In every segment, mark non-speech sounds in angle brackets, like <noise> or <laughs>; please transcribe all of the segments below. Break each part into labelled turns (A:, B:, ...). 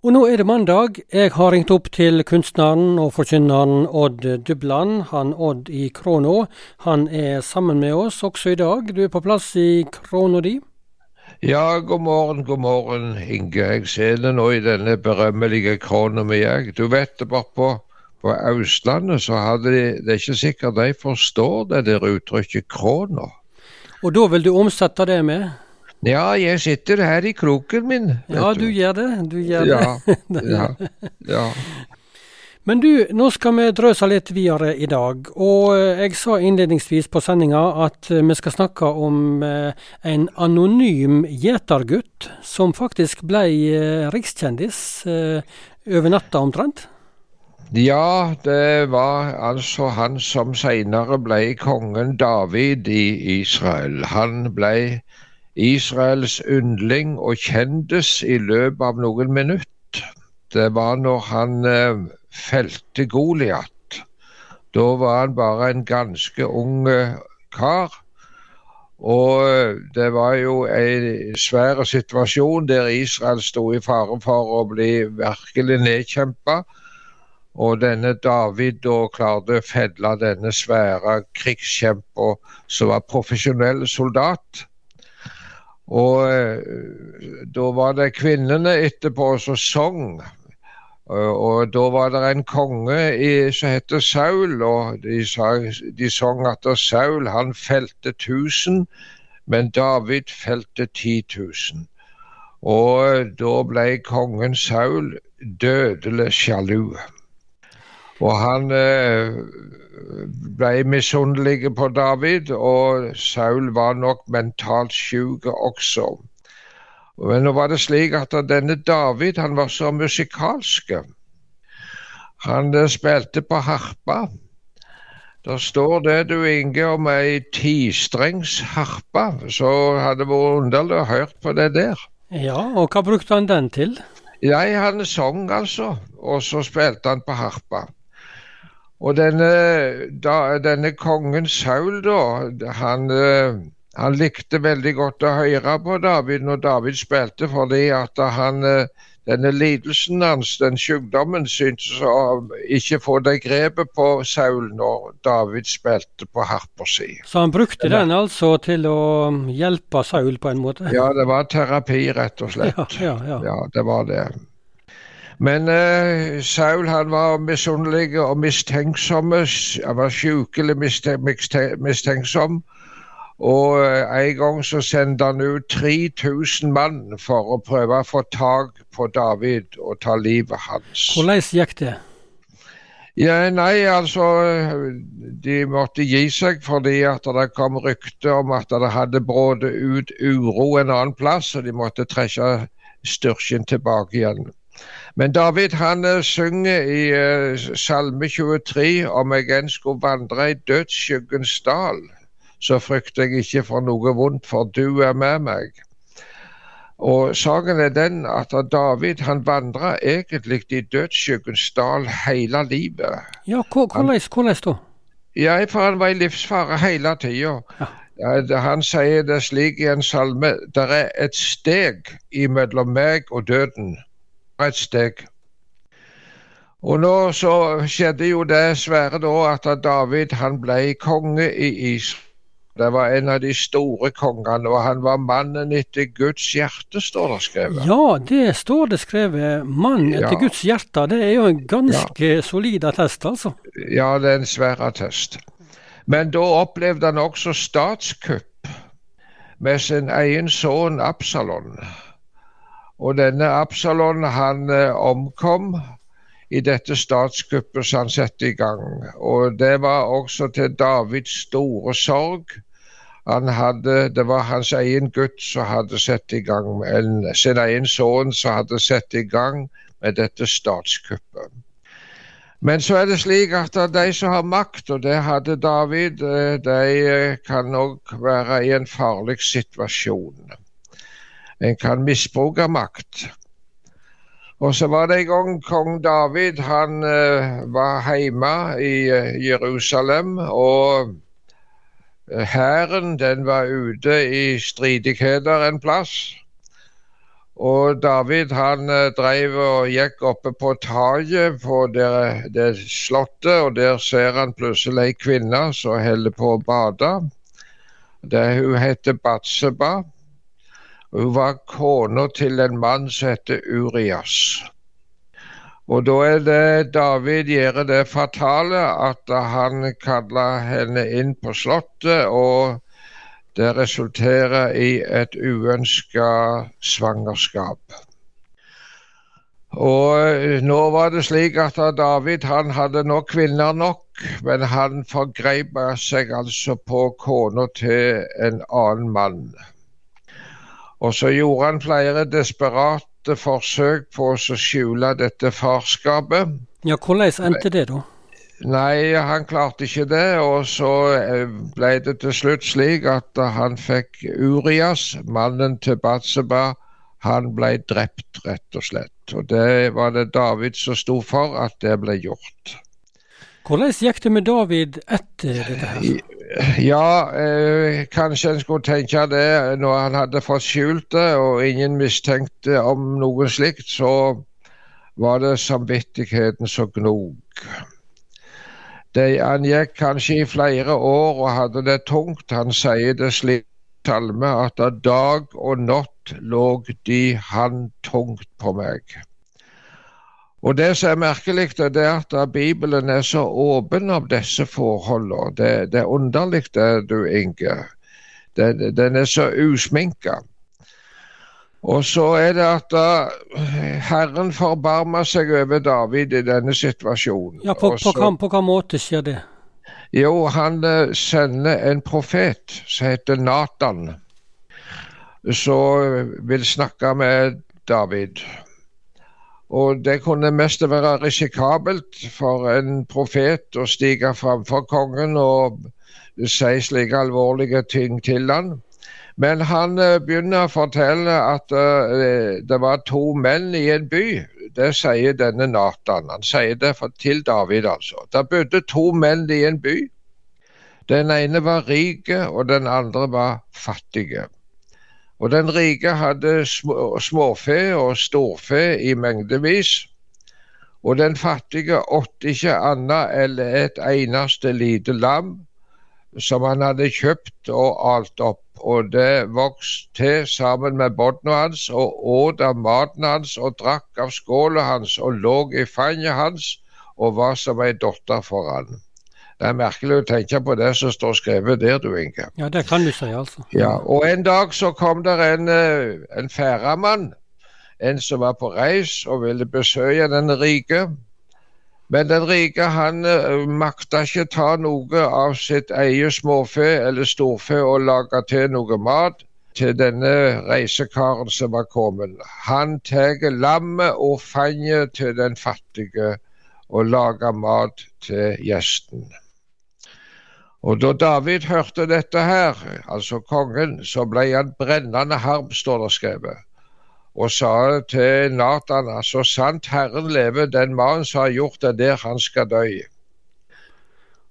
A: Og nå er det mandag. Jeg har ringt opp til kunstneren og forkynneren Odd Dubland. Han Odd i Krono. Han er sammen med oss også i dag. Du er på plass i Krono. di?
B: Ja, god morgen, god morgen, Inge. Jeg ser det nå i denne berømmelige Krono mi, jeg. Du vet det, bare på, på Østlandet så hadde de Det er ikke sikkert de forstår det der uttrykket krona.
A: Og da vil du omsette det med?
B: Ja, jeg sitter her i kroken min.
A: Ja, du gjør det. Du gjør det.
B: Ja, <laughs> ja, ja.
A: Men du, nå skal vi drøse litt videre i dag. Og eh, jeg sa innledningsvis på sendinga at eh, vi skal snakke om eh, en anonym gjetergutt som faktisk ble rikskjendis over natta omtrent.
B: Ja, det var altså han som senere ble kongen David i Israel. Han ble Israels yndling og kjendis i løpet av noen minutter. Det var når han eh, felte Goliat. Da var han bare en ganske ung eh, kar. Og eh, det var jo en svær situasjon der Israel sto i fare for å bli virkelig nedkjempa. Og denne David da klarte å felle denne svære krigskjempa som var profesjonell soldat. Og eh, da var det kvinnene etterpå som sang. Og da var det en konge i, som het Saul, og de, de sang at Saul han felte 1000, men David felte 10 000. Og da ble kongen Saul dødelig sjalu. Og han eh, ble misunnelig på David, og Saul var nok mentalt syk også. Men nå var det slik at denne David han var så musikalsk. Han eh, spilte på harpa. Der står det, du Inge, om ei tistrengsharpe. Så hadde det vært underlig å høre på det der.
A: Ja, og hva brukte han den til?
B: Nei, han sang altså, og så spilte han på harpa. Og denne, da, denne kongen Saul, da, han, eh, han, likte veldig godt å høre på David når David spilte, fordi at han, eh, denne lidelsen hans, den sykdommen, syntes å ikke få det grepet på Saul når David spilte på harpa si.
A: Så han brukte den altså til å hjelpe Saul på en måte?
B: Ja, det var terapi, rett og slett.
A: Ja, ja, ja.
B: ja det var det. Men uh, Saul han var misunnelig og mistenksom. Han var sjukelig mistenksom. Og uh, en gang så sendte han ut 3000 mann for å prøve å få tak på David og ta livet hans.
A: Hvordan gikk det?
B: Ja, Nei, altså De måtte gi seg fordi at det kom rykter om at det hadde brutt ut uro en annen plass, og de måtte trekke styrken tilbake igjen. Men David han uh, synger i uh, Salme 23 om jeg enn skulle vandre i dødsskyggens dal, så frykter jeg ikke for noe vondt, for du er med meg. Og Saken er den at David han vandra egentlig i dødsskyggens dal hele livet.
A: Ja, hvordan, da?
B: Ja, for han var i livsfare hele tida. Ja. Han sier det slik i en salme det er et steg mellom meg og døden et steg. Og nå så skjedde jo det svære da at David han ble konge i Israel. Det var en av de store kongene, og han var mannen etter Guds hjerte, står det skrevet.
A: Ja, det står det skrevet. Mann etter ja. Guds hjerte. Det er jo en ganske ja. solid attest, altså.
B: Ja, det er en svær attest. Men da opplevde han også statskupp med sin egen sønn Absalon. Og denne Absalon han eh, omkom i dette statskuppet som han satte i gang. Og det var også til Davids store sorg. Hadde, det var hans egen gutt som hadde satt i gang, en, sin egen sønn som hadde satt i gang med dette statskuppet. Men så er det slik at de som har makt, og det hadde David, eh, de kan òg være i en farlig situasjon. En kan misbruke makt. Og så var det en gang kong David han uh, var hjemme i uh, Jerusalem. Og hæren uh, den var ute i stridigheter en plass. Og David han eh, drev og gikk oppe på taket på det, det slottet, og der ser han plutselig ei kvinne som holder på å bade. Det, hun heter Batseba. Hun var kona til en mann som heter Urias. Og da er det David gjør det fatale at han kaller henne inn på slottet. og det resulterer i et uønska svangerskap. Og nå var det slik at David han hadde nok kvinner nok, men han forgrep seg altså på kona til en annen mann. Og så gjorde han flere desperate forsøk på å skjule dette farskapet.
A: Ja, Hvordan endte det, da?
B: Nei, han klarte ikke det. Og så eh, ble det til slutt slik at han fikk Urias, mannen til Batseba, han ble drept, rett og slett. Og det var det David som sto for at det ble gjort.
A: Hvordan gikk det med David etter dette her?
B: Ja, eh, kanskje en skulle tenke det når han hadde fått skjult det og ingen mistenkte om noe slikt, så var det samvittigheten som gnog. De, han gikk kanskje i flere år og hadde det tungt. Han sier det slik salme at dag og natt lå de han tungt på meg. Og Det som er merkelig, det er at Bibelen er så åpen av disse forholdene. Det, det er underlig det, du Inge. Den, den er så usminka. Og så er det at da, Herren forbarmer seg over David i denne situasjonen.
A: Ja, På, på, hva, på hva måte skjer det?
B: Jo, han uh, sender en profet som heter Natan, som vil snakke med David. Og det kunne mest være risikabelt for en profet å stige framfor kongen og si slike alvorlige ting til han. Men han eh, begynner å fortelle at uh, det var to menn i en by. Det sier denne Natan. Han sier det til David, altså. Det bodde to menn i en by. Den ene var rik, og den andre var fattige. Og Den rike hadde småfe og storfe i mengdevis. Og den fattige åtte ikke annet eller et eneste lite lam som han hadde kjøpt og alt opp og det vokste til sammen med båndene hans, og åt av maten hans og drakk av skåla hans og lå i fanget hans og var som ei datter for han. Det er merkelig å tenke på det som står skrevet der, du Inge.
A: Ja, det kan du si, altså.
B: Ja, Og en dag så kom der en, eh, en færamann, en som var på reis og ville besøke den rike. Men den rike han uh, makta ikke ta noe av sitt eget småfe eller storfe og lage til noe mat til denne reisekaren som var kommet. Han tar lammet og fanget til den fattige og lager mat til gjesten. Og da David hørte dette her, altså kongen, så ble han brennende harm, står det skrevet og sa til Nathan, så sant Herren lever, den mannen som har gjort det der, han skal dø.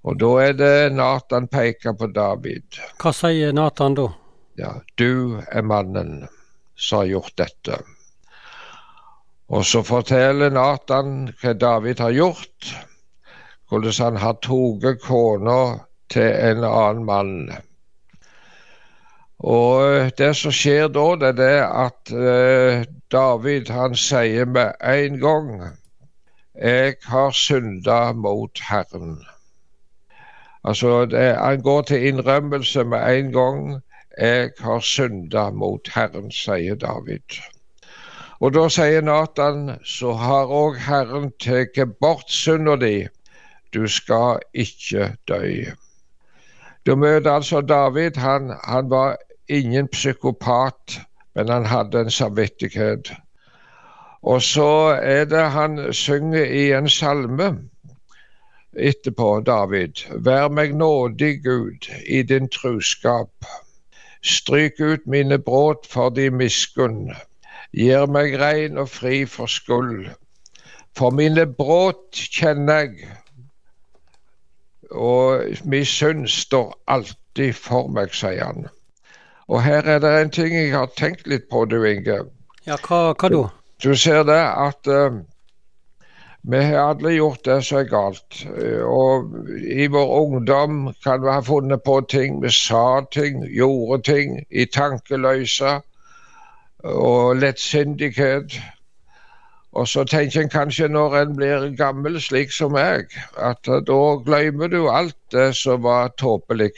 B: Og da er det Nathan peker på David.
A: Hva sier Nathan da?
B: Ja, du er mannen som har gjort dette. Og så forteller Nathan hva David har gjort, hvordan han har tatt kona til en annen mann. Og det som skjer da, det er det at eh, David han sier med en gang jeg har synda mot Herren. Altså, det, Han går til innrømmelse med en gang. Jeg har synda mot Herren, sier David. Og da sier Natan, så har òg Herren tatt bort synda di. Du skal ikke dø. Du møter altså David. Han, han var ingen psykopat, men han hadde en samvittighet. Og så er det han synger i en salme etterpå, David. Vær meg nådig, Gud, i din truskap. Stryk ut mine brudd for de miskunn. Gir meg rein og fri for skuld. For mine brudd kjenner jeg, og min sønn står alltid for meg, sier han. Og her er det en ting jeg har tenkt litt på, du Inge.
A: Ja, hva, hva da?
B: Du ser det at uh, vi har alle gjort det som er galt. Og i vår ungdom kan vi ha funnet på ting. Vi sa ting, gjorde ting i tankeløse og lettsindighet. Og så tenker en kanskje når en blir gammel, slik som meg, at da glemmer du alt det som var tåpelig.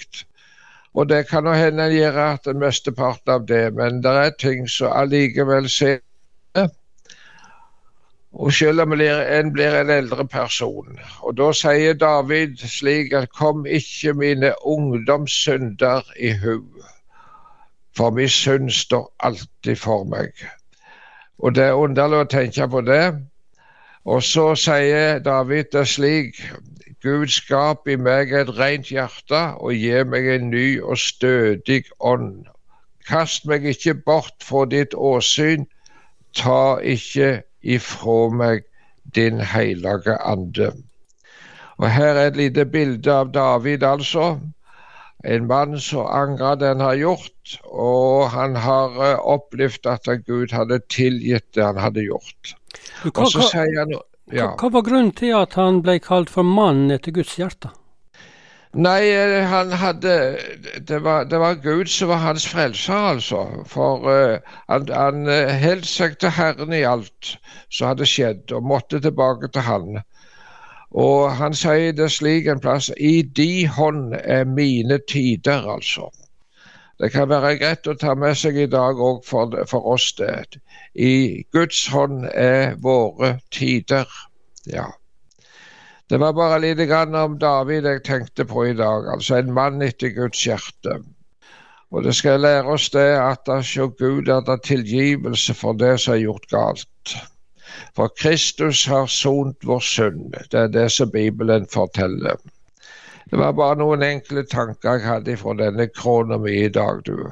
B: Og det kan jo hende en gjør at mesteparten av det, men det er ting som allikevel ser og selv om en blir en eldre person. Og da sier David slik at kom ikke mine ungdomssynder i hu, for min synd står alltid for meg. Og det er underlig å tenke på det. Og så sier David det slik Gud skap i meg et rent hjerte og gi meg en ny og stødig ånd. Kast meg ikke bort fra ditt åsyn, ta ikke ifra meg din hellige ande. Og Her er et lite bilde av David, altså. En mann som angrer det han har gjort, og han har eh, opplevd at Gud hadde tilgitt det han hadde gjort.
A: Hva, sier han, ja. hva, var grunnen til at han ble kalt for mann etter Guds hjerte?
B: Nei, eh, han hadde Det var, det var Gud som var hans frelser, altså. For uh, han, han holdt seg til Herren i alt som hadde skjedd, og måtte tilbake til Han. Og han sier det slik en plass I de hånd er mine tider, altså. Det kan være greit å ta med seg i dag òg for, for, oss det. I Guds hånd er våre tider. Ja. Det var bare lite grann om David jeg tenkte på i dag. Altså en mann etter Guds hjerte. Og det skal lære oss det at hos Gud er det tilgivelse for det som er gjort galt. For Kristus har sont vår synd. Det er det som Bibelen forteller. Det var bare noen enkle tanker jeg hadde fra denne krona mi i dag, du.